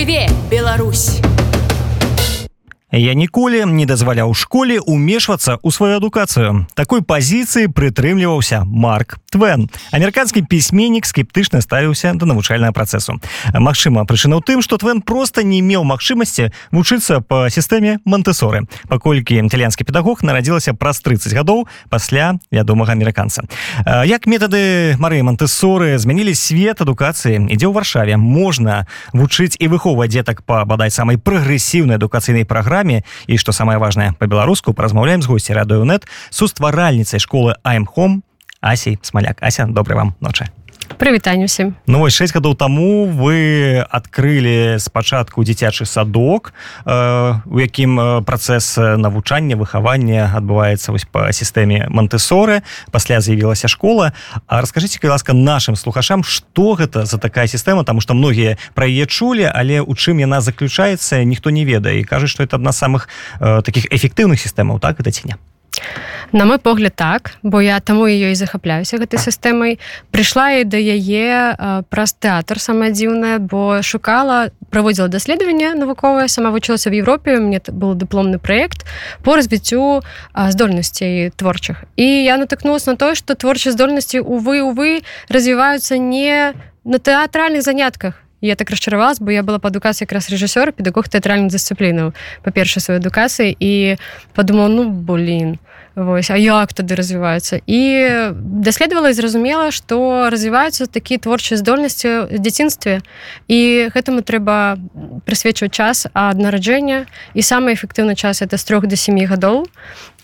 жыве Беларусь Я ніколі не дазваляў школе умешвацца ў сваю адукацыю. Такой пазіцыі прытрымліваўся Марк Твен. Амерыканскі пісьменнік скептычна ставіўся да навучальнага працэсу. Магчыма, прычына ў тым, што Твен проста не меў магчымасці вучыцца па сістэме Мантэсоры, паколькі італьянскі педагог нарадзілася праз 30 гадоў пасля вядомага амерыканца. Як метады Марыі Мантэсоры змянілі свет адукацыі, ідзе ў варшаве можна вучыць і выхоўваць дзетак па бадай самай прагрэсіўнай адукацыйнай праграме праграме і што самае важнае па-беларуску празмаўляем з госці радыёнет сустваральніцай школы Аймхом Асей смаляк Ася добрый вам ночы прывітанне усім ну вось 6 гадоў таму вы адкрылі спачатку дзіцячы садок э, у якім працэс навучання выхавання адбываецца вось па сістэме мантэсоры пасля з'явілася школа. А расскажитеце калі ласка нашим слухашам что гэта за такая сістэма? Тому что многія пра яе чулі але у чым яна заключаецца ніхто не ведае. І кажуць что это адна самых э, таких эфектыўных сістэмаў так это ці не На мой погляд так бо я таму ёй захапляюся гэтай сістэмай прыйшла і да яе праз тэатр самае дзіўнае бо шукала праводзіла даследаванне навуковае сама вучылася в Европе мне был дыпломны проект по развіццю здольнасцей творчых і я натыкнулась на тое што творчай здольнасці увы увы развіваюцца не на тэатральных занятках. Я так расчаравалась бо я была па адукацыі якраз рэжысёр педагог тэатральных дысцыплінаў па-перша сваёй адукацыі і падумала ну блин Вось, а як тады развіваюцца і даследавала і зразумела што развіваюцца такія творчыя здольнасці дзяцінстве і гэтаму трэба прысвечваць час ад нараджэння і самы эфектыўны час это з трох до семи гадоў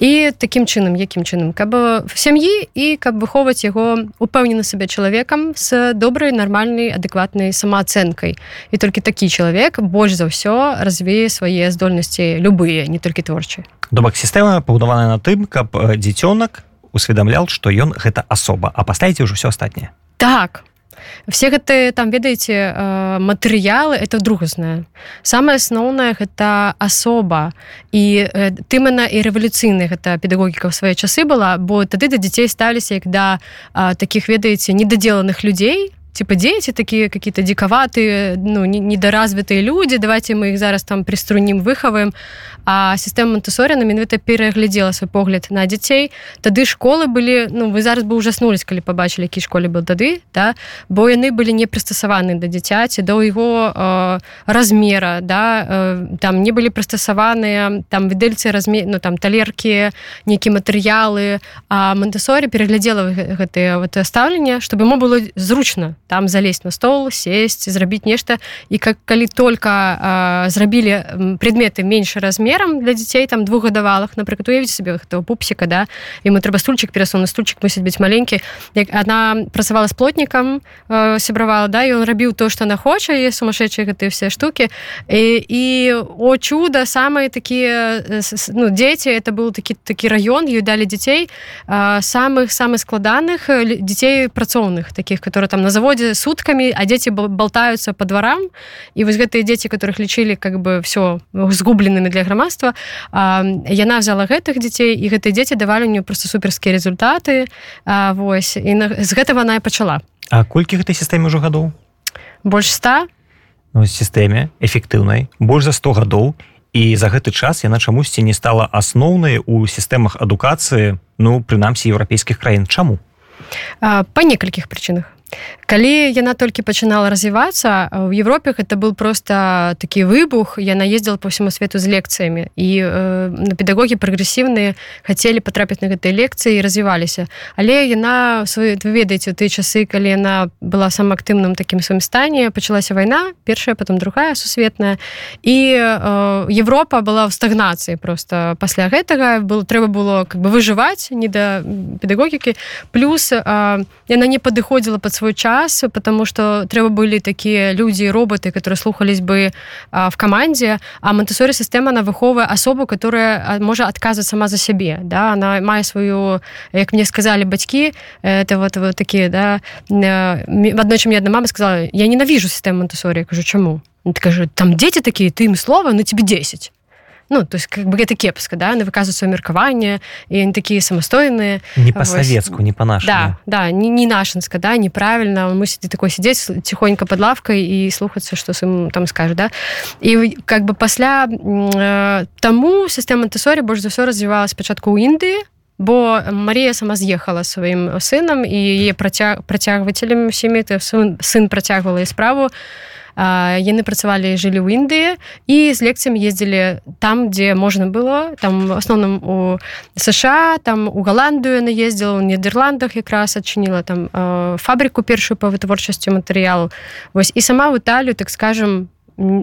і такім чынам якім чынам каб в сям'і і каб выхоўваць яго упэўнены сабе чалавекам з добрай нармальнай адэкватнай самаацэнкай і толькі такі чалавек больш за ўсё развее свае здольнасці любыя не толькі творчыя Добак сістэма пабудаваная на тым, каб дзіцёнак усведамлял, што ён гэта асоба, а паставіце ўжо ўсё астатняе. Так. Все гэты там ведаеце матэрыялы это другазнае. Самае асноўнае гэта асоба і тымана і рэвалюцыйны гэта педагогіка ў свае часы была, бо тады да дзяцей ставіліся як да такіх ведаеце недадзеланых людзей, типа дети такие какие-то диковатые ну недоразвитые люди давайте мы их зараз там приструним выхаваем а сістэма монтесоря на менавіта пераглядзела свой погляд на дзяцей тады школы былі ну вы зараз бы ужаснулись калі побачылі які школе был тады да? Бо яны былі не прыстасаваны да дзіцяці до его э, размера да? Э, там не былі прыстасаваныя там відэльцы разме ну там талерки нейкія матэрыялы. А монтесорі пераглядзела гэтые вот стаўленне чтобы ему было зручно там залезть на стол сесть зрабіць нешта і как калі только э, зрабілі предметы меньше размерам для дзяцей там двухгадавалых напрыклад уявіць себе хто пупсіка да ему трэба стульчик перасуну стульчик мусіць быць маленькі як она працавала с плотнікам э, сябравала да і он рабіў то что она хоча і сумасшедшие гэтыя все штуки. І, і о чудо самые такие ну дети это был такі такі район ей далі дзяцей э, самых самых складаных дзяцей працоўных таких которые там на заводе заводзе суткамі а дзеці болтаюцца по дворам. І вось гэтыя дзеці которых лічылі как бы все згубленымі для грамадства яна взяла гэтых дзяцей і гэтыя дзеці давалі мне просто суперскія результаты а, вось. І на, з гэтага она і пачала. А колькі гэтай сістэме ўжо гадоў? Больш 100 ну, сістэме эфектыўнай. Больш за 100 гадоў. І за гэты час яна чамусьці не стала асноўнай у сістэмах адукацыі ну прынамсі еўрапейскіх краін. Чаму? Па некалькіх прычынах калі яна толькі пачынала развівацца в Европе это был просто такі выбух яна ездила по всему свету з лекцыямі. І э, на педагогі прагрэсіўныя хацелі потрапіць на гэтай лекцыі развіваліся. Але яна свой ведаеце ты часы калі яна была самым актыўным таким сваім стане пачалася вайна першая потом другая сусветная. І э, Европа была в стагнацыі просто пасля гэтага было трэба было как бы выжываць не да педагогікі. Плюс э, яна не падыходзіла под свой час потому что трэба былі такія людзі роботы которые слухались бы а, в команде. А монтесоры сістэма на выховая асобу которая можа адказаць сама за сябе да. Она мае сваю як мне сказали бацькі это вот, вот такие да в адной чым мне одна мама сказала я ненавижу сістэму монтесорі кажу чаму кажу там дети такие ты им слова на тебе 10 ну то есть как бы гэта кепска да не выказваць сваё меркаванне і они такія самастойныя не па-савецку не па-нашу да да не, не нашинска да неправільна мусіць такой сядзець ціхонька под лавкой і слухацца што сын там скажу да. І как бы пасля э, таму сістэма тэсорі больш за ўсё развівала спачатку ў Індыі бо Марія сама з'ехала сваім сынам і яе працяг працягвацелем сем'і сын, працягвала і справу яны працавалі жылі ў Індыі і з лекцыямі ездзілі там дзе можна было. Там асноўным у сша там у галандыю яна ездзіла ў нідерландах якраз адчыніла там фабрыку першую па вытворчасці матэрыялу. Вось і сама в італію так скажем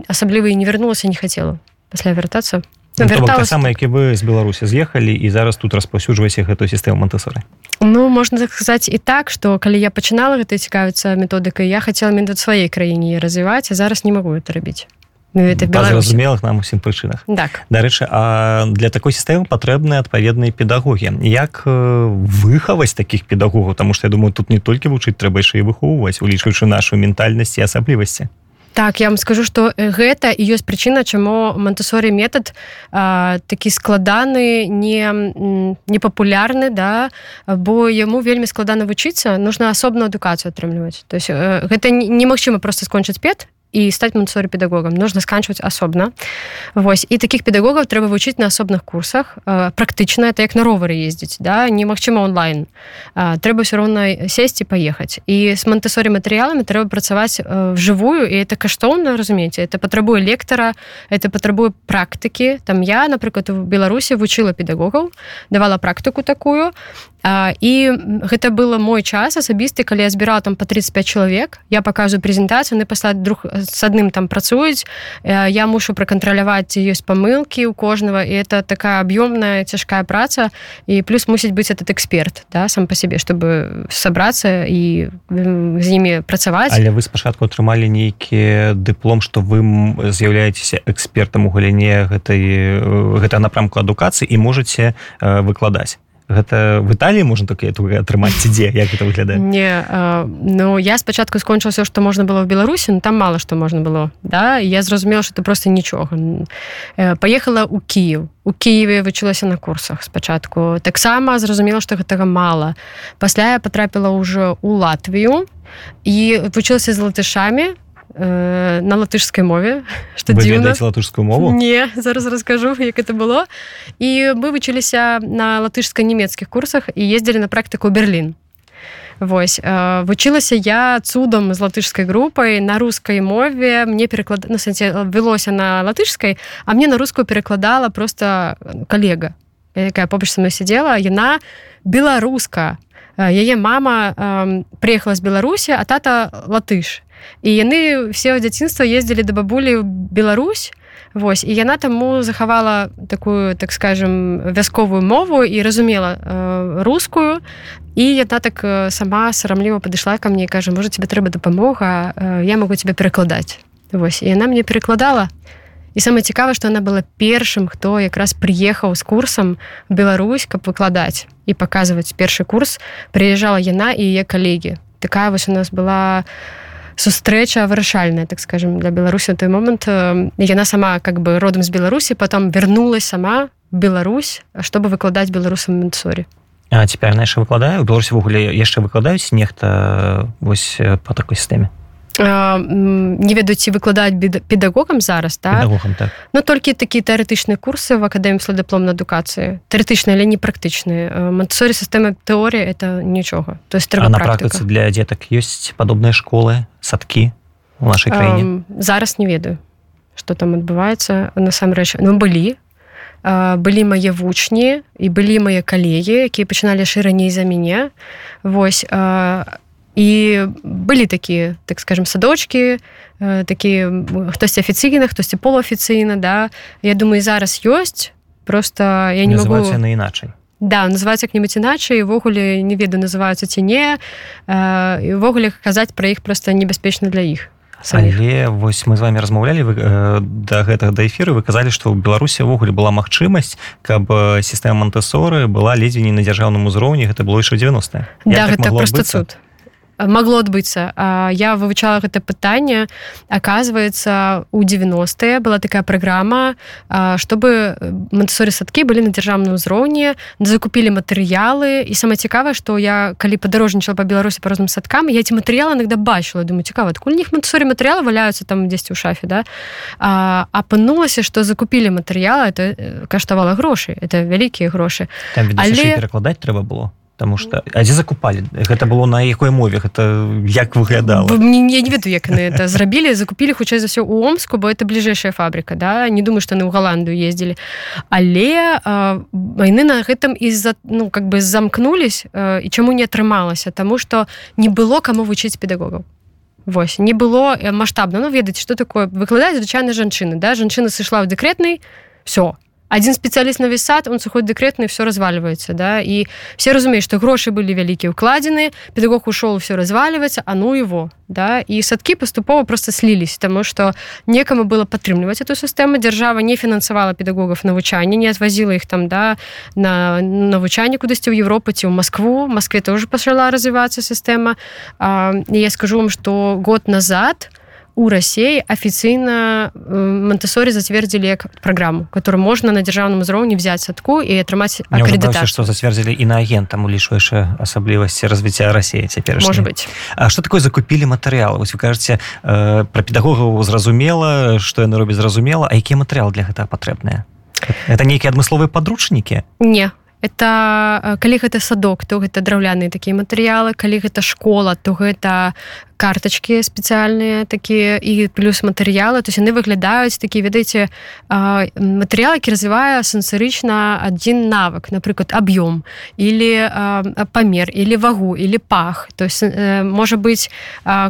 асабліва і не вярнулася не хацела пасля вяртацца вярталася сама які вы з беларусі з'ехалі і зараз тут распаўсюджваце гэтую сістэму мантасоры Ну можна сказаць і так што калі я пачынала гэта цікавіцца методыкай я хацела менда сваёй краіне развіваць а зараз не могу это рабіць ну, зразумелых нам усім прычынах так. Дарэчы а для такой сістэмы патрэбныя адпаведныя педагогі як выхаваць таких педагогаў тому что я думаю тут не толькі вучыць трэба яшчэ і выхоўваць улічваючы нашу ментальнасць і асаблівасці Так я вам скажу что гэта і ёсць прычына чаму мантасоры метод а, такі складаны не непапулярны да бо яму вельмі складана вучыцца нужно асобную адукацыю атрымліваць. То есть гэта немагчыма просто скончыць пет і стаць мансоры педагогам нужно сканчваць асобна Вось. І таких педагогаў трэба вучыць на асобных курсах. Практычна это як на ровары ездзіць да немагчыма онлайн. Трэба все роўна сесці паехаць і з мантасорі матэрыяламі трэба працаваць вжывую і это каштоўна разумееце это патрабуе лектара это патрабуе практыкі. Там я напрыклад у беларусі вучыла педагогаў давала практыку такую і гэта было мой час асабісты калі я збірала там по 35 чалавек я показываю прэзентацыю на пасля друг с адным там працуюць я мушу пракантраляваць ёсць памылки у кожнага і это такая аб'ёмная цяжкая праца. І плюс мусіць быць этот эксперт да сам по себе чтобы сабрацца і з імі працаваць але вы спачатку атрымалі нейкі дыплом что вы з'яўляецеся экспертам у галіне гэтай гэта напрамку адукацыі і можете выкладаць гэта в італіі можна так атрымаць дзе? Як это выглядае? Не э, ну я спачатку скончыла все што можна было в беларусі но там мало што можна было да? Я зразумела что ты просто нічога. Э, поехала у Кіев у Киеве вучылася на курсах спачатку. Таксама зразумела что гэтага мало пасля я потрапіла ўжо у Латвію і вучылася з латышамі э, на латышскай мове что латышскую мову? Не зараз раскажу як это было. І мы вучыліся на латышска-нямецкіх курсах і ездзілі на практыку Берлін Вось э, вучылася я цудам з латышскай групай на рускай мове. Мне пераклад на сэнсе вялося на латышскай а мне на рускую перакладала просто калега якая побач са мной сидзела яна беларуска яе мама э, приехала з беларусі а тата латыш і яны все ў дзяцінства ездзілі да бабулі Беларусь Вось і яна таму захавала такую так скажем вясковую мову і разумела э, рускую. І яна так э, сама сарамліва падышла ко мне кажа можа тебе трэба дапамога э, я могу тебе перакладаць Вось і яна мне перакладала. І самае цікава што она была першым хто якраз прыехаў з курсам Беларусь каб выкладаць і паказваць першы курс. Прыязджала яна і яе калегі. Такая вось у нас была у сустрэча вырашальная так скажем для беларусі той момант. Яна сама как бы родам з беларусі потом вернулась сама Беларусь чтобы выкладаць беларусам ментсорі А цяпер наша выкладаю? Беларусі ввогуле яшчэ выкладаюць нехта вось по такой сістэме не ведаюць ці выкладаць педагогам зараз так? так. Но толькі такія тэарэтычныя курсы в акадэмі слоддыплом адукацыі. Тэарэтычныя але не практычныя. Мантсорі сістэмы тэорія это нічога. То есть на практыцы для дзетак ёсць падобныя школы садкі у нашай краіне? зараз не ведаю что там адбываецца. Насамрэч ну былі. Былі мае вучні і былі мае калегі якія пачыналі яшчэ раней за мяне. Восьось а і былі такія так скажем садочки такі хтосьці афіцыйна хтосьці полуафіцыйна да. Я думаю зараз ёсць просто я не могу на іначай да называюць як-небудзь іначай увогуле не ведаю называюцца ці не і увогуле казаць пра іх просто небяспечна для іх Але вось мы з вами размаўлялі вы да гэтага да эфіры вы казалі што ў беларусі ўвогуле была магчымасць каб сістэма монтесоры была ледзьве не на дзяржаўным узроўні гэта было яшчэ 90 да, так гэта просто цуд могло адбыцца я вывучала гэта пытанне оказывается у 90е была такая праграма чтобы монтсорі садкі былі на дзяржаўным узроўні закупілі матэрыялы і самае цікавае што я калі падарожнічала по беларусі по розным садкам я эти матэрыялы иногда бачыла думаю цікава адкуль них монтсорі матэрыялы валяются там дзесьці у шафе да? Апынулася что закупілі матэрыялы это э, каштавала грошы это вялікія грошы але перакладаць трэба было Таму что а дзе закупалі гэта было на якой мове? Гэта як выглядала мне не, ведаю як яны это зрабілі закупілі хутчэй за ўсё у омску бо это бліжэйшая фабрика да? Не думаю что яны ў галандыю ездзілі але войны на гэтым из-за ну как бы замкнулись і чаму не атрымалася тому что не было каму вучыць педагогаў Вось не было маштабна ну ведаць что такое? Выкладаць звычайна жанчыны да? Жанчына сышла ў дэкрэтнай все один спецыяліст на весь сад он сухой дэкрэтны все разваливается да. І все разумеюць что грошы былі вялікія укладзены педагог ушел все разваливается а ну его да. І садкі паступова просто слілись тому что некаму было падтрымліваць эту сістэму дзяржава не фінансавала педагогов навучання не отвозила их там да на навучанне кудысьці ў Европу ці ў Москву. Москве тоже пачала развівацца сістэма я скажу вам что год назад у России офіцыйна Монтесорі зацвердзілі як праграму которую можна на дзяржаўным узроўні взять садку і атрымаць акредитацию что зацвердзілі і на агентам улічваючы асаблівасці развіцця России цяпер может быть. А что такое закупілі матэрыялы вось вы кажаце э, про педагогаў зразумела что яны робяць зразумела А які матэрыял для гэтага патрэбныя это нейкія адмысловыя падручнікі не. Это калі гэта садок то гэта драўляныя такія матэрыялы калі гэта школа то гэта карточки спецыяльныя такія і плюс матэрыялы то есть яны выглядаюць такі ведаеце матэрыял які развівае сэнсарычна адзін навык напрыклад аб'ём или памер или вагу или пах. То есть э, можа быть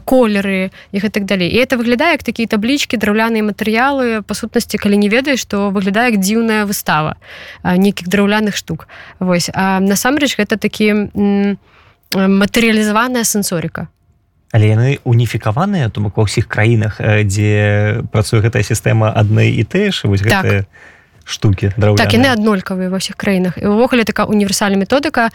колеры і так далей і это выглядае як такія таблічкі драўляныя матэрыялы па сутнасці калі не ведаеш што выглядае як дзіўная выстава нейкіх драўляных штук. Вось. Насамрэч гэта такі матэрыялізаваная сэнсорыка але яны уніфікаваныя то бок ва ўсіх краінах дзе працуе гэтая сістэма адны і ты ж вось так. гэтыя штуки так яны аднолькавыя ва ўсіх краінах. І увогуле такая універсальная методыка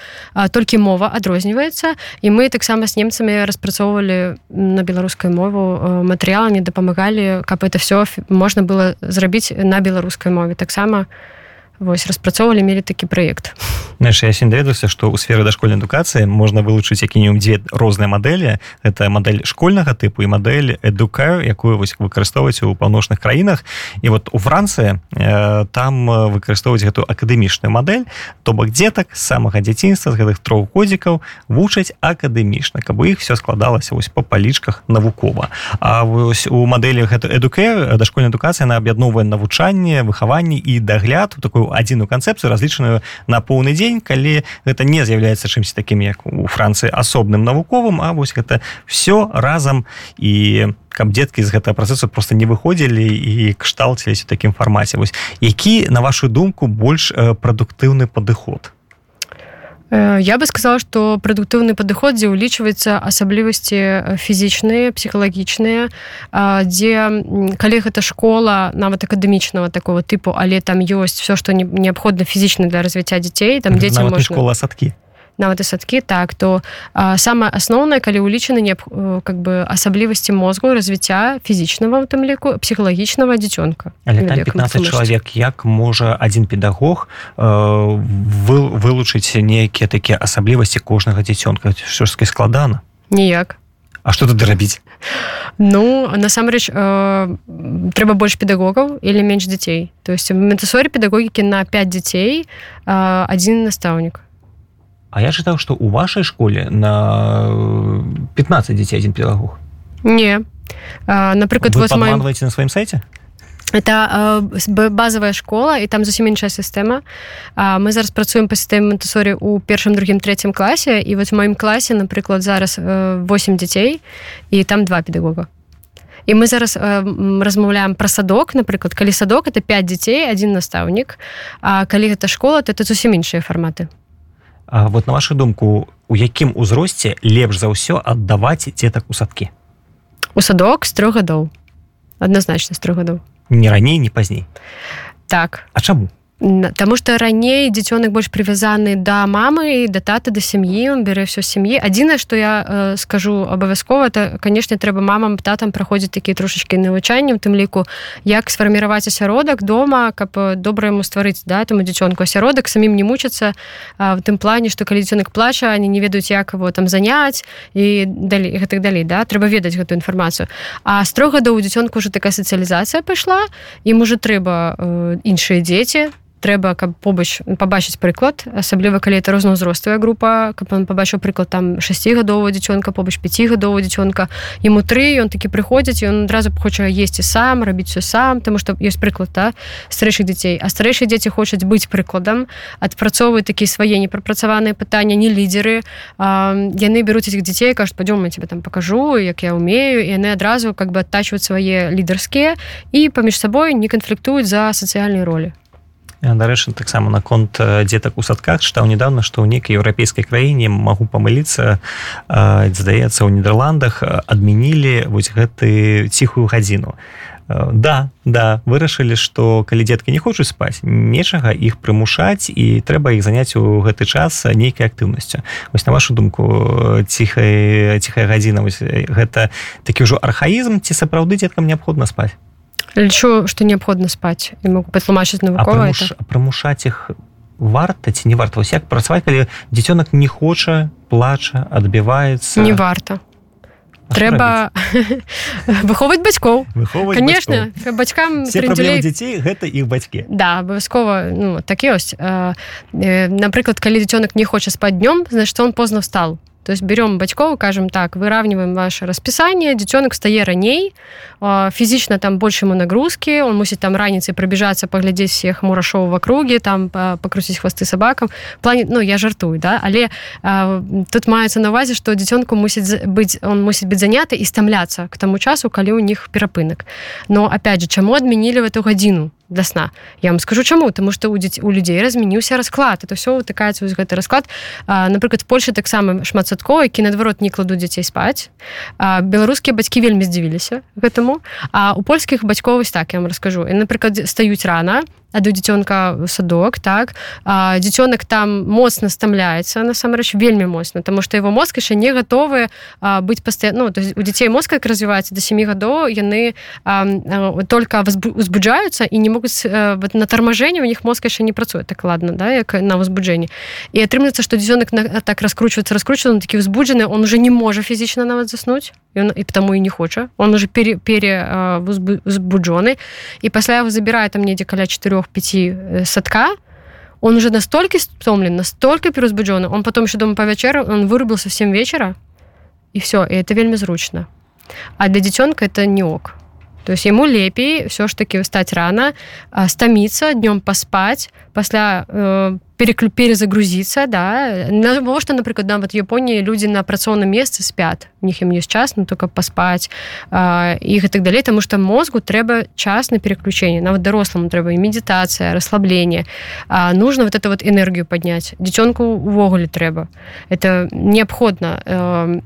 толькі мова адрозніваецца. І мы таксама з немцамі распрацоўвалі на беларускай мову матэрыяламі дапамагалі каб это все можна было зрабіць на беларускай мове. Таксама у вось распрацоўвалі мелі такі праект. Знаешь я сень даведаўся что у сферы дашкольнай адукацыі можна вылучыць які-нибудь дзе розныя мадэлі. Это модель школьнага тыпу і модель эдука якую вось выкарыстоўваць у паўночных краінах. І вот у францыі э, там выкарыстоўваць гэту акадэмічную модель то бок дзетак самага дзяцінства з гэтых трох годзікаў вучаць акадэмічна каб у іх все складалася вось по палічках навукова. А вось у мадэлі гэта эдуке дашкольная адукацыя на аб'ядноўвае навучанне выхаванне і дагляд у такую адзіную канцэпцыю разлічаную на поўны дзень калі гэта не з'яўляецца чымсьці такім як у францыі асобным навуковым А вось гэта все разам. І каб дзеткі з гэтага працэсу просто не выходзілі і кшталціліся такім фармаце. Вось які на вашу думку больш прадуктыўны падыход? Э, я бы сказала что прадуктыўны падыход дзе ўлічваецца асаблівасці фізічныя псіхалагічныя дзе калі гэта школа нават акадэмічнага такого тыпу але там ёсць все што неабходна фізічна для развіцця дзяцей там дзеці школа садкі нават і садкі так то самае асноўнае калі ўлічаны не э, как бы асаблівасці мозгу развіцця фізічнага тым ліку псіхалагічнага дзіцёнка 15 чалавек як можа адзін педагог э, вы, вылучыць нейкія такія асаблівасці кожнага дзіцёнка шскі складана ніяк. А что тут рабіць Ну насамрэч э, трэба больш педагогаў или менш дзяцей то есть ментасорі педагогікі на 5 дзяцей э, адзін настаўнік А я чытаў, што ў вашай школе на 15 дзяцей адзін педагог. Не. Напрыклад, вы падманваеце на сваім сайце? Это э, базовая школа і там зусім іншая сістэма. Мы зараз працуем па сістэме Мантасорі ў першым другім трэцім класе і вось у маім класе, напрыклад, зараз 8 дзяцей і там два педагога. І мы зараз э, размаўляем пра садок, напрыклад, калі садок это 5 дзяцей, адзін настаўнік, А калі гэта школа, то это зусім іншыя фарматы. А вот на вашу думку у якім узросце лепш за ўсё аддаваць дзетак у садкі? У садок з трох гадоў. Адназначна з трох гадоў. Не раней не пазней. Так. А чаму Таму што раней дзіцёнак больш прывязаны да мамы і да таты да сям'і он бярэ ўсё сям'і адзінае што я э, скажу абавязкова то канешне трэба мамам татам праходзіць такія трошачкі навучанні у тым ліку як сфарміраваць асяродак дома каб добра яму стварыць да таму дзіцёнку асяродак самім не мучацца в тым плане што калі дзіцёнак плача они не ведаюць як его там заняць і далей гэтых далей да. Трэба ведаць гэтую інфармацыю а строга да у дзіцёнку уже такая сацыялізацыя пайшла ім уже трэба э, іншыя дзеці трэба каб побач пабачыць прыклад асабліва калі это рознаўзростая група каб он пабачыў прыклад там 6гадового дзіцёнка побач 5гадового дзіцёнка. Ему тры ён такі прыходзіць ён адразу хоча есці сам рабіць все сам тому что ёсць прыклад та старэйшых дзяцей. А старэйшыя дзеці хочуць быць прыкладам адпрацоўваюць такія свае непрапрацаваныя пытання не лідеры яны бяруць этих дзяцей кажуць падём тебе там покажу як я умею і яны адразу как бы адтачваюць свае лідарскія і паміж сабой не канфліктуюць за сацыяльнай ролі дарэчы таксама наконт дзетак у садках чытаў недавно што ў нейкай еўрапейскай краіне магу памыліцца здаецца у нідерландах адмянілі вось гэты ціхую гадзіну. Да да вырашылі што калі дзеткі не хочуць спаць нечага іх прымушаць і трэба іх заняць у гэты час нейкай актыўнасцю. Вось на вашу думку ціхая ціхая гадзіна гэта такі ўжо архаізм ці сапраўды дзеткам неабходна спаць лічу што неабходна спаць і могу патлумачыць навукова прымушаць іх варта ці не варта вось як працаваць калі дзіцёнак не хоча плача адбіваецца не варта трэба выхоўваць бацькоў конечно бацькам дзяцей гэта іх бацькі да абавязкова ну, так ёсць напрыклад калі дзіцёнак не хоча спаць днём значит он позна встал То есть берем бацькоў, кажем так, выравниваем ваше расписание, детенок стае раней, фізічна там больше ему нагрузки, он мусіць там раніцай пробежаться, поглядзець всех мурашоў в округе, там покрутить хвосты собакам. плане ну я жартую, да? але а, тут маецца на увазе, што дзіцёнку мусіць быць он мусіць быць заняты і стамляцца к таму часу, калі у них перапынак. Но опять же, чаму адмянілі в эту гадзіну? Для сна. Я вам скажу чаму тому что у дзеці у людзей размяніўся расклад это все утыкаецца вось гэты расклад напрыклад Польша таксама шматсадкова які наадварот не кладу дзяцей спаць а, беларускія бацькі вельмі здзівіліся гэтаму. А у польскіх бацькоўваць так я вам раскажу і напрыклад стаюць рана ад у дзіцёнка садок так. Дзіцёнак там моцна стамляецца насамрэч вельмі моцна тому что его мозг яшчэ не гатовы быць пастаянно ну, у дзяцей мозг як развіваецца до семи гадоў яны а, а, только узбуджаюцца і не могуць вот, на тармажэнне у них мозг яшчэ не працуе так ладно да як на ўзбуджэнні і атрымлецца што дзіцёнак так раскручваецца раскручваан такі ўзбуджаны он уже не можа фізічна нават заснуць ён і потому і не хоча он уже пере пере узбуджоны і пасля его забірае там недзе каля 4 трех-пяти садка, он уже настолько стомлен, настолько переузбуджен, он потом еще дома по вечеру, он вырубился в 7 вечера, и все, и это вельми зручно. А для детенка это не ок. То есть ему лепей все ж таки встать рано, стомиться, днем поспать, после э, переклю перезагрузиться да. Что напрыклад да, вот Японии люди на працоўном месцы спят у них им есть час но только поспать их и так далее потому что мозгу трэба час на переключение. Нават дарослому трэба и медитация расслабление. А нужно вот это вот энергию поднять. Дзіцёнку увогуле трэба это неабходно э,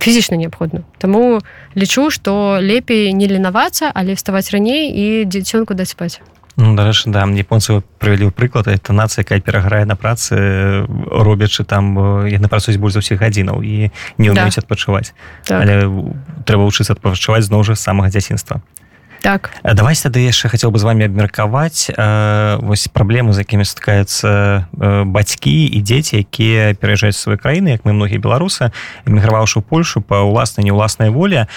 фізічна неабходна Таму лічу што лепей не ленавацца але вставаць раней і дзіцёнку даць спаць Ну, дарэчы да японцы правялі ў прыклад это нацыя якая пераграе на працы робячы там яны працуюць больш за ўсіх гадзінаў і не ўмеюць да. адпачываць так. але трэба вучыцца адпачываць зноў жа самага дзяцінства так. Давай тады яшчэ хацеў бы з вами абмеркаваць э, вось праблемы з якімі стыкаюцца э, бацькі і дзеці якія пераязджаюць свае краіны як мы многія беларусы эміграваўшы польшу па ўласнай не ўласнай волі э,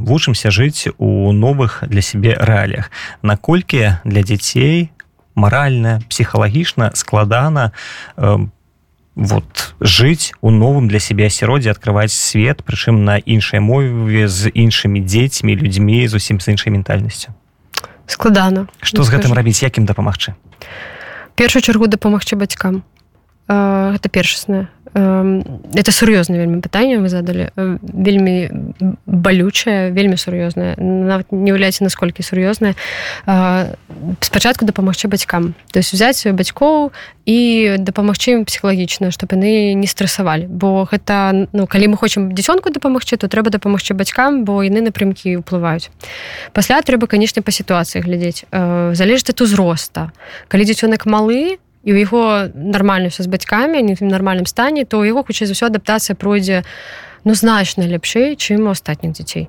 вучымся жыць у новых для сябе рэаліях наколькі для дзяцей маральна псіхалагічна складана по вот жыць у новым для сябе асяроддзе открываць свет прычым на іншай мове з іншымі дзецьмі людзьмі зусім з іншай ментальнасцю складана что з гэтым рабіць якім дапамагчы першую чаргу дапамагчы бацькам гэта першасная это сур'ёзна вельмі пытанне вы задалі вельмі балючае вельмі сур'ёзнае нават не ўяўляеце насколькі сур'ёзнае спачатку дапамагчы бацькам то есть взять бацькоў і дапамагчы ім псіхалагічна чтобы яны не стрэсавалі бо гэта ну калі мы хочам дзіцёнку дапамагчы то трэба дапамагчы бацькам бо яны напрямкі ўплываюць пасля трэба канешне па сітуацыі глядзець. Залежыць ад узроста. Калі дзіцёнак малы то і у яго нармальна все з бацькамі не в нармальным стане то яго хутчэй за ўсё адаптацыя пройдзе ну значна лепшэй чым у астатніх дзяцей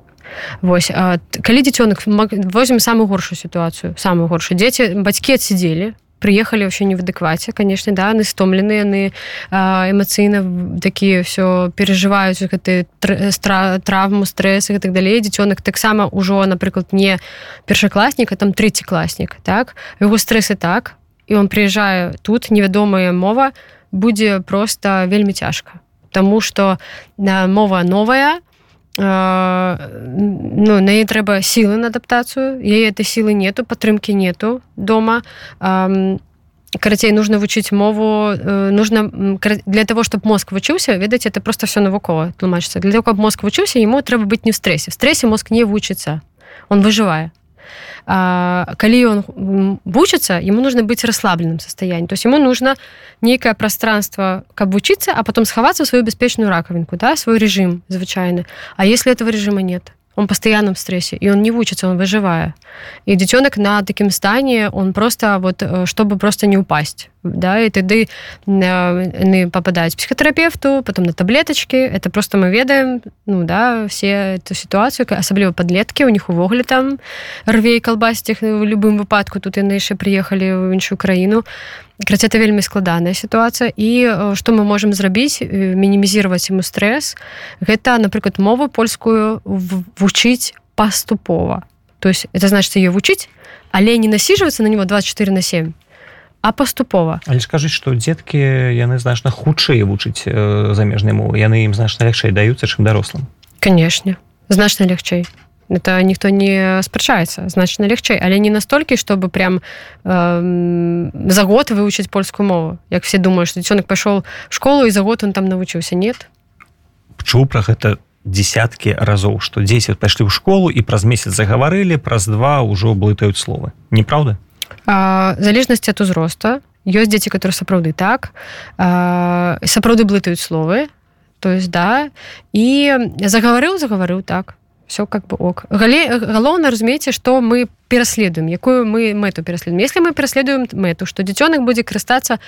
Вось а, калі дзіцёнак возьмем самую горшую сітуацыю самую горшую. Дзеці бацькі адсидзелі приехали вообще не в адэкваце конечно да яны стомлены яны эмацыйна такія все переживаюць гэты травму стрэсы і так далей дзіцёнак таксама ўжо напрыклад не першакласнік а там третий класнік так? Яго стрэсы так і он прыязджае тут невядомая мова будзе просто вельмі цяжка Таму что на мова новая ну на ей трэба сілы на адаптацыю яе этой сілы нету падтрымки нету дома. Карацей нужно вучыць мову нужно для того чтобы мозг вучыўся ведаць это просто все навукова тлумачыцца для того каб мозг вучыўся ему трэба быць не в стрэсе в стрэсе мозг не вучыцца он выжывае калі он вучыцца ему нужно быть расслабленным состоянии. То есть ему нужно некое пространство каб вучыцца а потом схавацца свою бяспечную раковинку да свой режим звычайны а если этого режима нет он постоянном стрессе и он не вучится он выживая и детенок на таким стане он просто вот э, чтобы просто не упасть да і тады яны попадаюць психотерапевту потом на таблеточки это просто мы ведаем ну да все эту ситуацию асабліва подлетки у них увогуле там рвей колбасць их в любым выпадку тут яны яшчэ приехали в іншую краіну Краць это вельмі складаная сітуацыя і што мы можемм зрабіць мінімізировать ему стресс. Гэта напрыклад мову польскую вучыць паступова то есть это значит ее вучыць але не насиживаться на него 24 на 7 а паступова але скажыць что дзеткі яны значна хутчэй вучыць э, замежнай мовы яны ім значна лягчэй даюцца чым дарослым канешне значна лягчэй это ніхто не спрачаецца значна лягчэй але не настолькі чтобы прям э, за год вывучыць польскую мову. Як все думаюць что дзёнак пайшоў школу і за год он там навучыўся нет. Чу про гэта десяткі разоў што 10 пайшлі ў школу і праз месяц загаварылі праз два ўжо блытаюць словы неправда залежнасці ад узроста. Ёсць дзеці которые сапраўды так. Сапраўды блытаюць словы. То есть да. І загаварыў загаварыў так все как бы ок. Галоўна разумееце что мы пераследуем якую мы мэту пераследуем если мы пераследуем мэту что дзіцёнак будзе карыстацца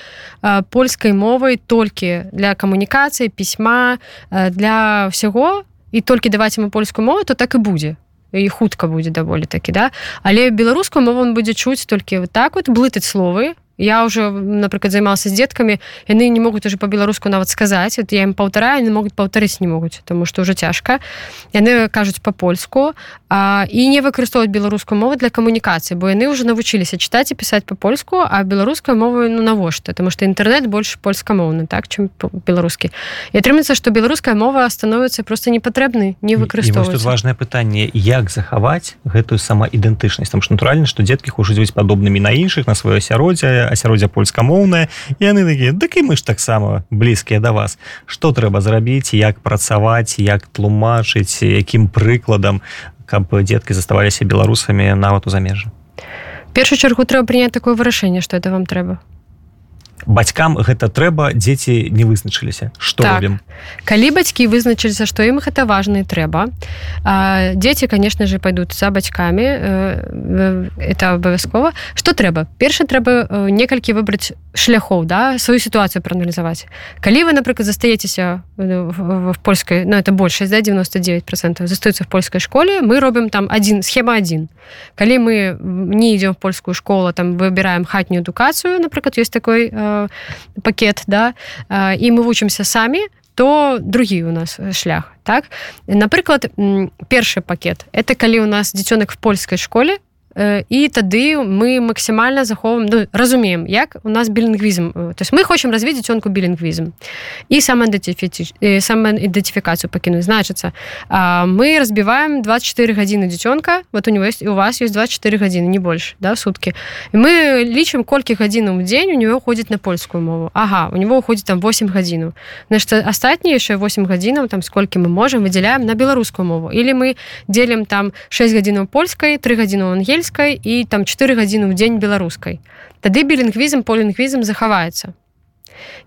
польскай мовай толькі для камунікацыі пісьма для ўсяго і толькі даваць ему польскую мову то так і будзе і хутка будзе даволі такі да. Але беларускую мову он будзе чуць толькі вот так вот блытаць словы я уже напрыклад займалася з дзеткамі яны не могуць уже по-беларуску нават сказаць вот я им паўтараю не могуць паўтарыць не могуць тому что уже цяжка яны кажуць по-польску і не выкарыстоўваць беларускую мову для камунікацыі бо яны уже навучыліся чытаць і пісаць по-польску а беларускую мову ну навошта тому что інтэрнет больш польскамоўны так чым беларускі і атрымаецца что беларуская мова становіцца просто не патрэбны не выкарыстоўваць важное пытанне як захаваць гэтую самаідэнтычнасць там ж натуральна что дзеткі хочуць быць падобнымі на іншых на сваё асяроддзе асяроддзя польскамоўная яны такі дык і мы ж таксама блізкія да вас. Что трэба зрабіць як працаваць як тлумачыць якім прыкладам каб дзеткі заставаліся беларусамі нават у замежжа першую чаргу трэба прыняць такое вырашэнне что это вам трэба бацькам гэта трэба дзеці не вызначыліся что так. робім. Калі бацькі вызначыліся што ім гэта важна і трэба дзеці конечно же пойдут за бацькамі э, это абавязкова. Что трэба? Перша трэба э, некалькі выбраць шляхоў да сваю сітуацыю прааналізаваць. Калі вы напрыклад застаецеся в польскай но ну, это большасць да 99 процентов застаюцца в польскай школе мы робім там один схема один. Калі мы не ідем в польскую школу там выбираем хатнюю адукацыю напрыклад есть такой э, пакет да і мы вучымся самі то другі у нас шлях так? Напрыклад першы пакет это калі у нас дзіцёнак в польскай школе і тады мы максімальна захоўваем ну, разумеем як у нас білінгвізм. То есть мы хочам развіць дзіцёнку білінгвізм. І самаідэнтыфі самаідэнтыфікацыю пакінуць. Значыцца мы разбіваем 24 гадзіны дзіцёнка вот у него есть у вас есть 24 гадзіны не больш да сутки і мы лічым колькі гадзінаў у дзень у него ходзіць на польскую мову. Ага у него уходит там 8 гадзінаў значит астатнія яшчэ 8 гадзінаў там сколькі мы можем выдзяляем на беларускую мову. Или мы делим там 6 гадзінаў польскай 3 гадзіну ангельскай і там 4 гадзіны ў дзень беларускай тады білінгвізм полінгвізм захаваецца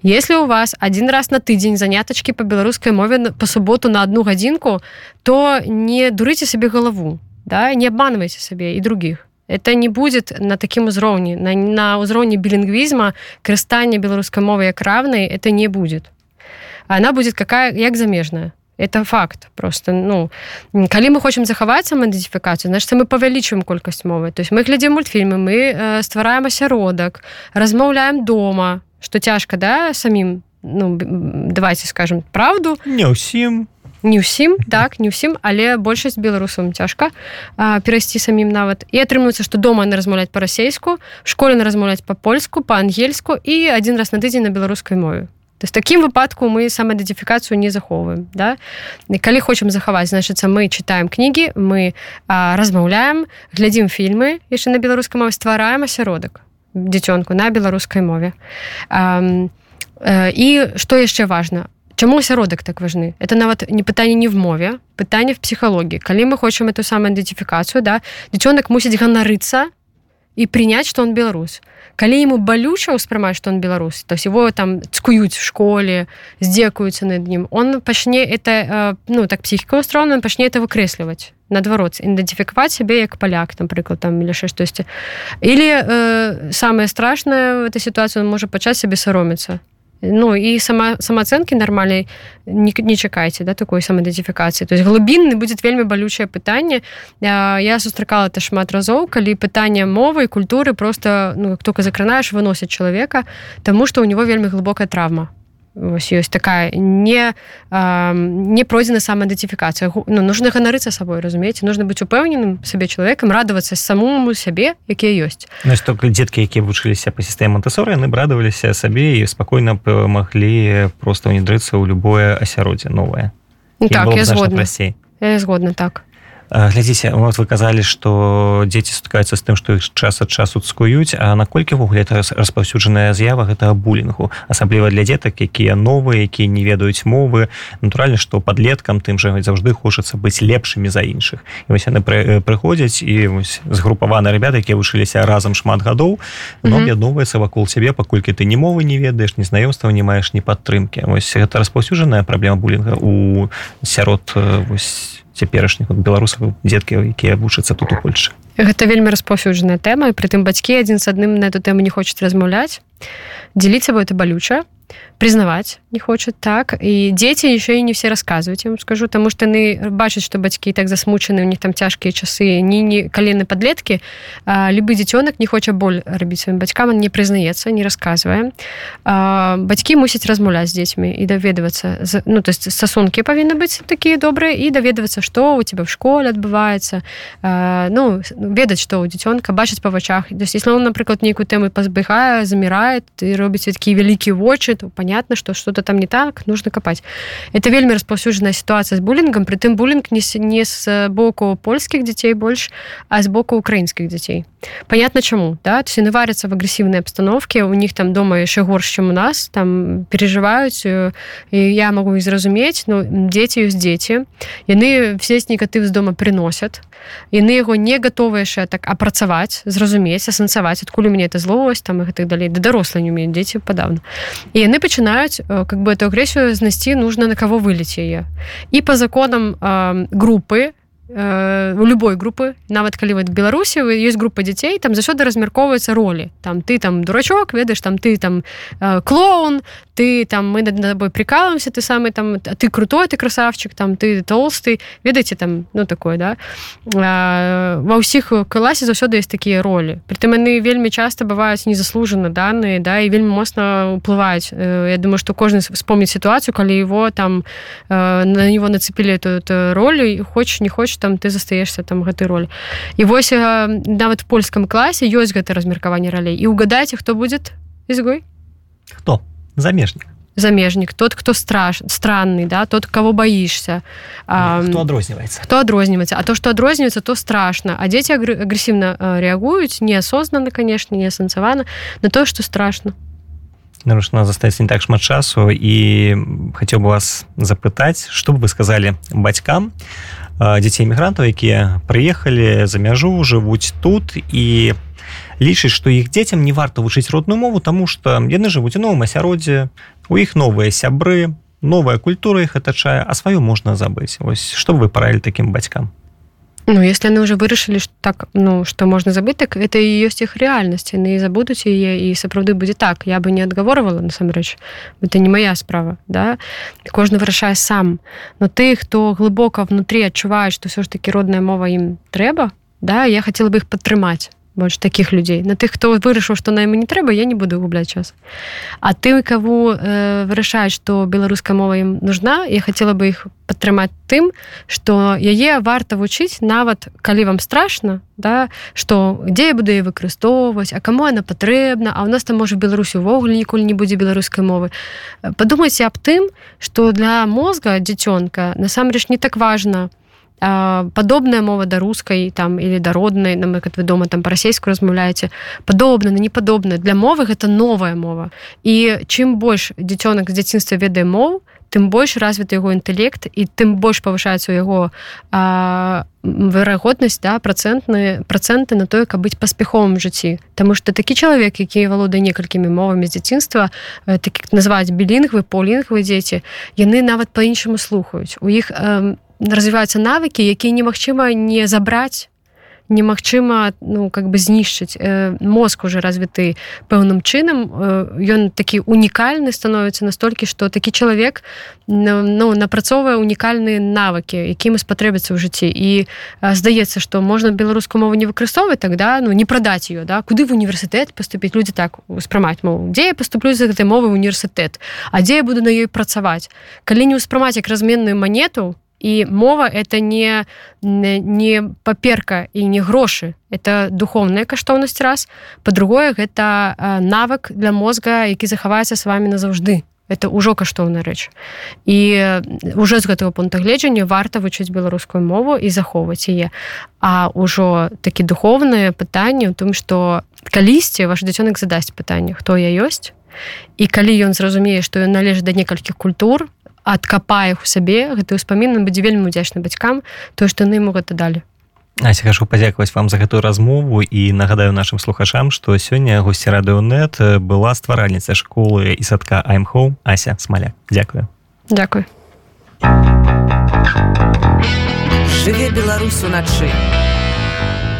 если у вас один раз на тыдзень занятачки по беларускай мове по суботу на одну гадзінку то не дурыце сабе галаву да не обманывайте сабе і других. Это не будет на такім узроўні на, на ўзроўні білінгвізма карыстання беларускай мовы як равнай это не будет. Она будет какая як замежная это факт. Просто ну калі мы хочам захаваць самаідэнтыфікацыю значит мы павялічваем колькасць мовы. То есть мы глядзім мультфільмы мы э, ствараем асяродак размаўляем дома что цяжка да самім ну давайте скажем правду. Не ўсім не ўсім так не ўсім але большасць беларусам цяжка перайсці самім нават. І атрымліваецца што дома на размаўляць па-расейску школе на размаўляць па-польску па-ангельску і адзін раз на тыдзень на беларускай мове то есть таким выпадку мы самаідэнтыфікацыю не захоўваем да? Калі хочам захаваць значыцца мы читаем кнігі мы а, размаўляем глядзім фільмы яшчэ на беларускай мове ствараем асяродак дзіцёнку на беларускай мове. А, а, і што яшчэ важно? Чаму асяродак так важны? Это нават не пытанне не в мове пытанне в псіхалогіі калі мы хочам эту самаідэнтыфікацыю да дзіцёнак мусіць ганарыцца і прыняць што он беларус калі ему балюча ўспрымаць что он беларус то его там цкуюць в школе здзекуюцца над ним он пачне это ну так психіка устроена пачне это выкрэсліваць наадварот ідэнтыфікаваць сябе як паляк напрыклад там или яшчэ штосьці или э, самое страшное в этой ситуацию он можа пачаць сабе сароміцца Ну і сама самацэнкі нармальнай не, не чакайце да такой самаідэнтыфікацыі то есть глыбінны будет вельмі балючае пытанне я сустракала это шмат разоў калі пытанне мовы і культуры просто ну только закранаеш выносіць чалавека тому что у него вельмі глыбокая травма Вось ёсць такая не не пройдзена самаідэнтыфікацыя. Ну, нужно ганарыцца сабой разумееце? Нужно быць упэўненым сабе чалавекам радавацца самому сябе якія ёсць. Ну, только дзеткі якія вучыліся па сістэме монтасоры яны радаваліся сабе і спакойна маглі просто ўнідрыцца ў любое асяроддзе новае. Ну, так я згодна. я згодна так глядзіце вот вы казалі что дзеці сутыкаюцца з тым что іх час ад часу цкуюць а наколькі ввогуле это распаўсюджаная з'ява гэтага булінгу? Асабліва для дзетак якія новыя якія не ведаюць мовы. Натуральна что подлеткам тым же заўжды хочацца быць лепшымі за іншых. І вось яны прыходзяць і вось згрупаваны ребята якія вучыліся разам шмат гадоў но аб'ядноўваецца вакол цябе паколькі ты ні мовы не ведаеш ні знаёмства не маеш ні падтрымкі. Вось гэта распаўсюджаная праблема булінга у сярод вось цяперашніх беларусаў дзеткі якія вучацца тут у Польшы. Гэта вельмі распаўсюджаная тэма прытым бацькі адзін з адным на эту тэму не хочуць размаўляць. Дзеліць сабой это балюча признаваць не хочет так. І дзеці еще і не все рассказывать ім скажу тому что яны бачаць что бацькі так засмучаны у них там цяжкія часы не не калены подлетки. Любы дзіцёнак не хоча боль рабіць сваім бацькам не прызнаецца не рассказываем бацькі мусіць размаўляць з дзецьмі і даведавацца ну то есть стасункі павінны быць такія добрыя і даведавацца что у тебя в школе адбываецца ну ведаць что у дзіцёнка бачыць па вачах то есть если он напрыклад нейкую тэму пазбегае замірает і робіць такія вялікія вочы то понятно что что-то там не так нужно копать. Это вельмі распаўсюджаная ситуация с буллингом. Притым буллинг не не с боку польскіх дзяцей больш а с боку украінскіх дзяцей понятно чаму да? Все наварятся в агрессивной обстановке у них там дома яшчэ горш чем у нас там переживаюць і я могу і зразумець но дзеці ёсць дзеці яны все негатыв з дома приносят. Яны яго не готовы яшчэ так апрацаваць зразумець асэнсаваць адкуль у мяне это злость там и гэтых далей да дарослыя не умеюць дзеці падавно і яны пачынаюць э, как бы эту агрэсію знайсці нужно на кого вылець яе і по законам э, групы Э, у любой групы нават калі вот беларусі есть група дзяцей там заўсёды размяркоўваецца ролі там ты там дурачок ведаеш там ты там э, клоун ты там мы над тобой прикалываемся ты самый там ты крутой ты красавчик там ты толстый. Ведаеце там ну такое да? Ва ўсіх класе заўсёды есть такія ролі притым яны вельмі часто бываюць незаслужаны данные да і вельмі моцна уплываюць э, Я думаю что кожны вспомніць сітуацыю калі его там на него нацепілі эту ролю і хочешь не хочешь там ты застаешься там гэтай ролі і вось нават в польском класе ёсць гэта размеркаванне ралей і угадайце хто будет изгой? Хто замежнік замежнік тот кто страш странный да тот кого боишься. Кто адрозніваецца кто адрозніваецца а то что адрозніваецца то страшно. А дети агрэсіўна реагуюць неосознанно конечно не асэнсавана на то что страшно нарушна застаецца не так шмат часу. І хацеў бы вас запытаць что бы вы сказали бацькам дзяцей мігрантаў якія прыехалі за мяжу жывуць тут і лічыць што іх дзецям не варта вучыць родную мову тому что яны жывуць у новым асяроддзе у іх новыя сябры новая культура іх атачае а сваю можна забыць ось что вы параілі таким бацькам Ну если яны уже вырашылі так ну что можна забыць так это і ёсць іх рэальнасць яны забудуць яе і сапраўды будзе так. Я бы не адгаворвала насамрэч это не моя справа да. Кожны вырашае сам. Но ты хто глыбока внутри адчуваюць что все ж таки родная мова ім трэба да я хотела бы іх падтрымаць больш таких людзей на тых хто вырашыў што на яму не трэба я не буду губляць час. А ты кого э, вырашаюць што беларуская мова ім нужна я хотела бы іх падтрымаць тым что яе варта вучыць нават калі вам страшно да что дзе я буду выкарыстоўваць а кому она патрэбна а у нас там можа беларусі увогуле ніколі не будзе беларускай мовы. Подумайце аб тым что для мозга дзіцёнка насамрэч не так важно то падобная мова да рускай там или да роднай нам як вы дома там па-расейску размаўляеце падобна на непадобна для мовы гэта новая мова. І чым больш дзіцёнак з дзяцінства ведае моў тым больш развіты яго інтэлект і тым больш павышаецца у яго верагоднасць да працэнтныя працэнты на тое каб быць паспяховым жыцці Таму что такі чалавек які валодае некалькімі мовамі з дзяцінства так называюць білінгвы полінгвы дзеці яны нават по-іншаму слухаюць у іх у развіваюцца навыкі якія немагчыма не забраць немагчыма ну как бы знішчыць. Э, мозг уже развіты пэўным чынам. Ён э, такі унікальны становіцца настолькі што такі чалавек ну напрацоўвае унікальныя навыкі якім спатрэбіцца ў жыцці. І э, здаецца што можна беларускую мову не выкарыстоўваць тогда ну не прадаць ее да. Куды в універсітэт поступіць людзі так успрымаць мову. Дзе я поступлю за гэтай мовы універсітэт? А дзе я буду на ёй працаваць? Калі не ўспрымаць як разменную манету і мова это не не паперка і не грошы это духовная каштоўнасць раз. По-другое гэта навык для мозга які захаваецца с вами назаўжды это ўжо каштоўная рэч і уже з гэтага пункта гледжання варта вучыць беларускую мову і захоўваць яе а ўжо такі духовнае пытанне у том что калісьці ваш дзіцёнак задасць пытанне хто я ёсць і калі ён зразумее што ён належыць да некалькіх культур адкапае у сабе гэты ўспамін будзе вельмі удзячны бацькам то што яны ему гэта далі Ася хашу падзякаваць вам за гэтую размову і нагадаю нашим слухачам што сёння госці радыонет была стваральніца школы і садка аймхоу ася смаля. Дзякую дзякуй жыве беларусу начы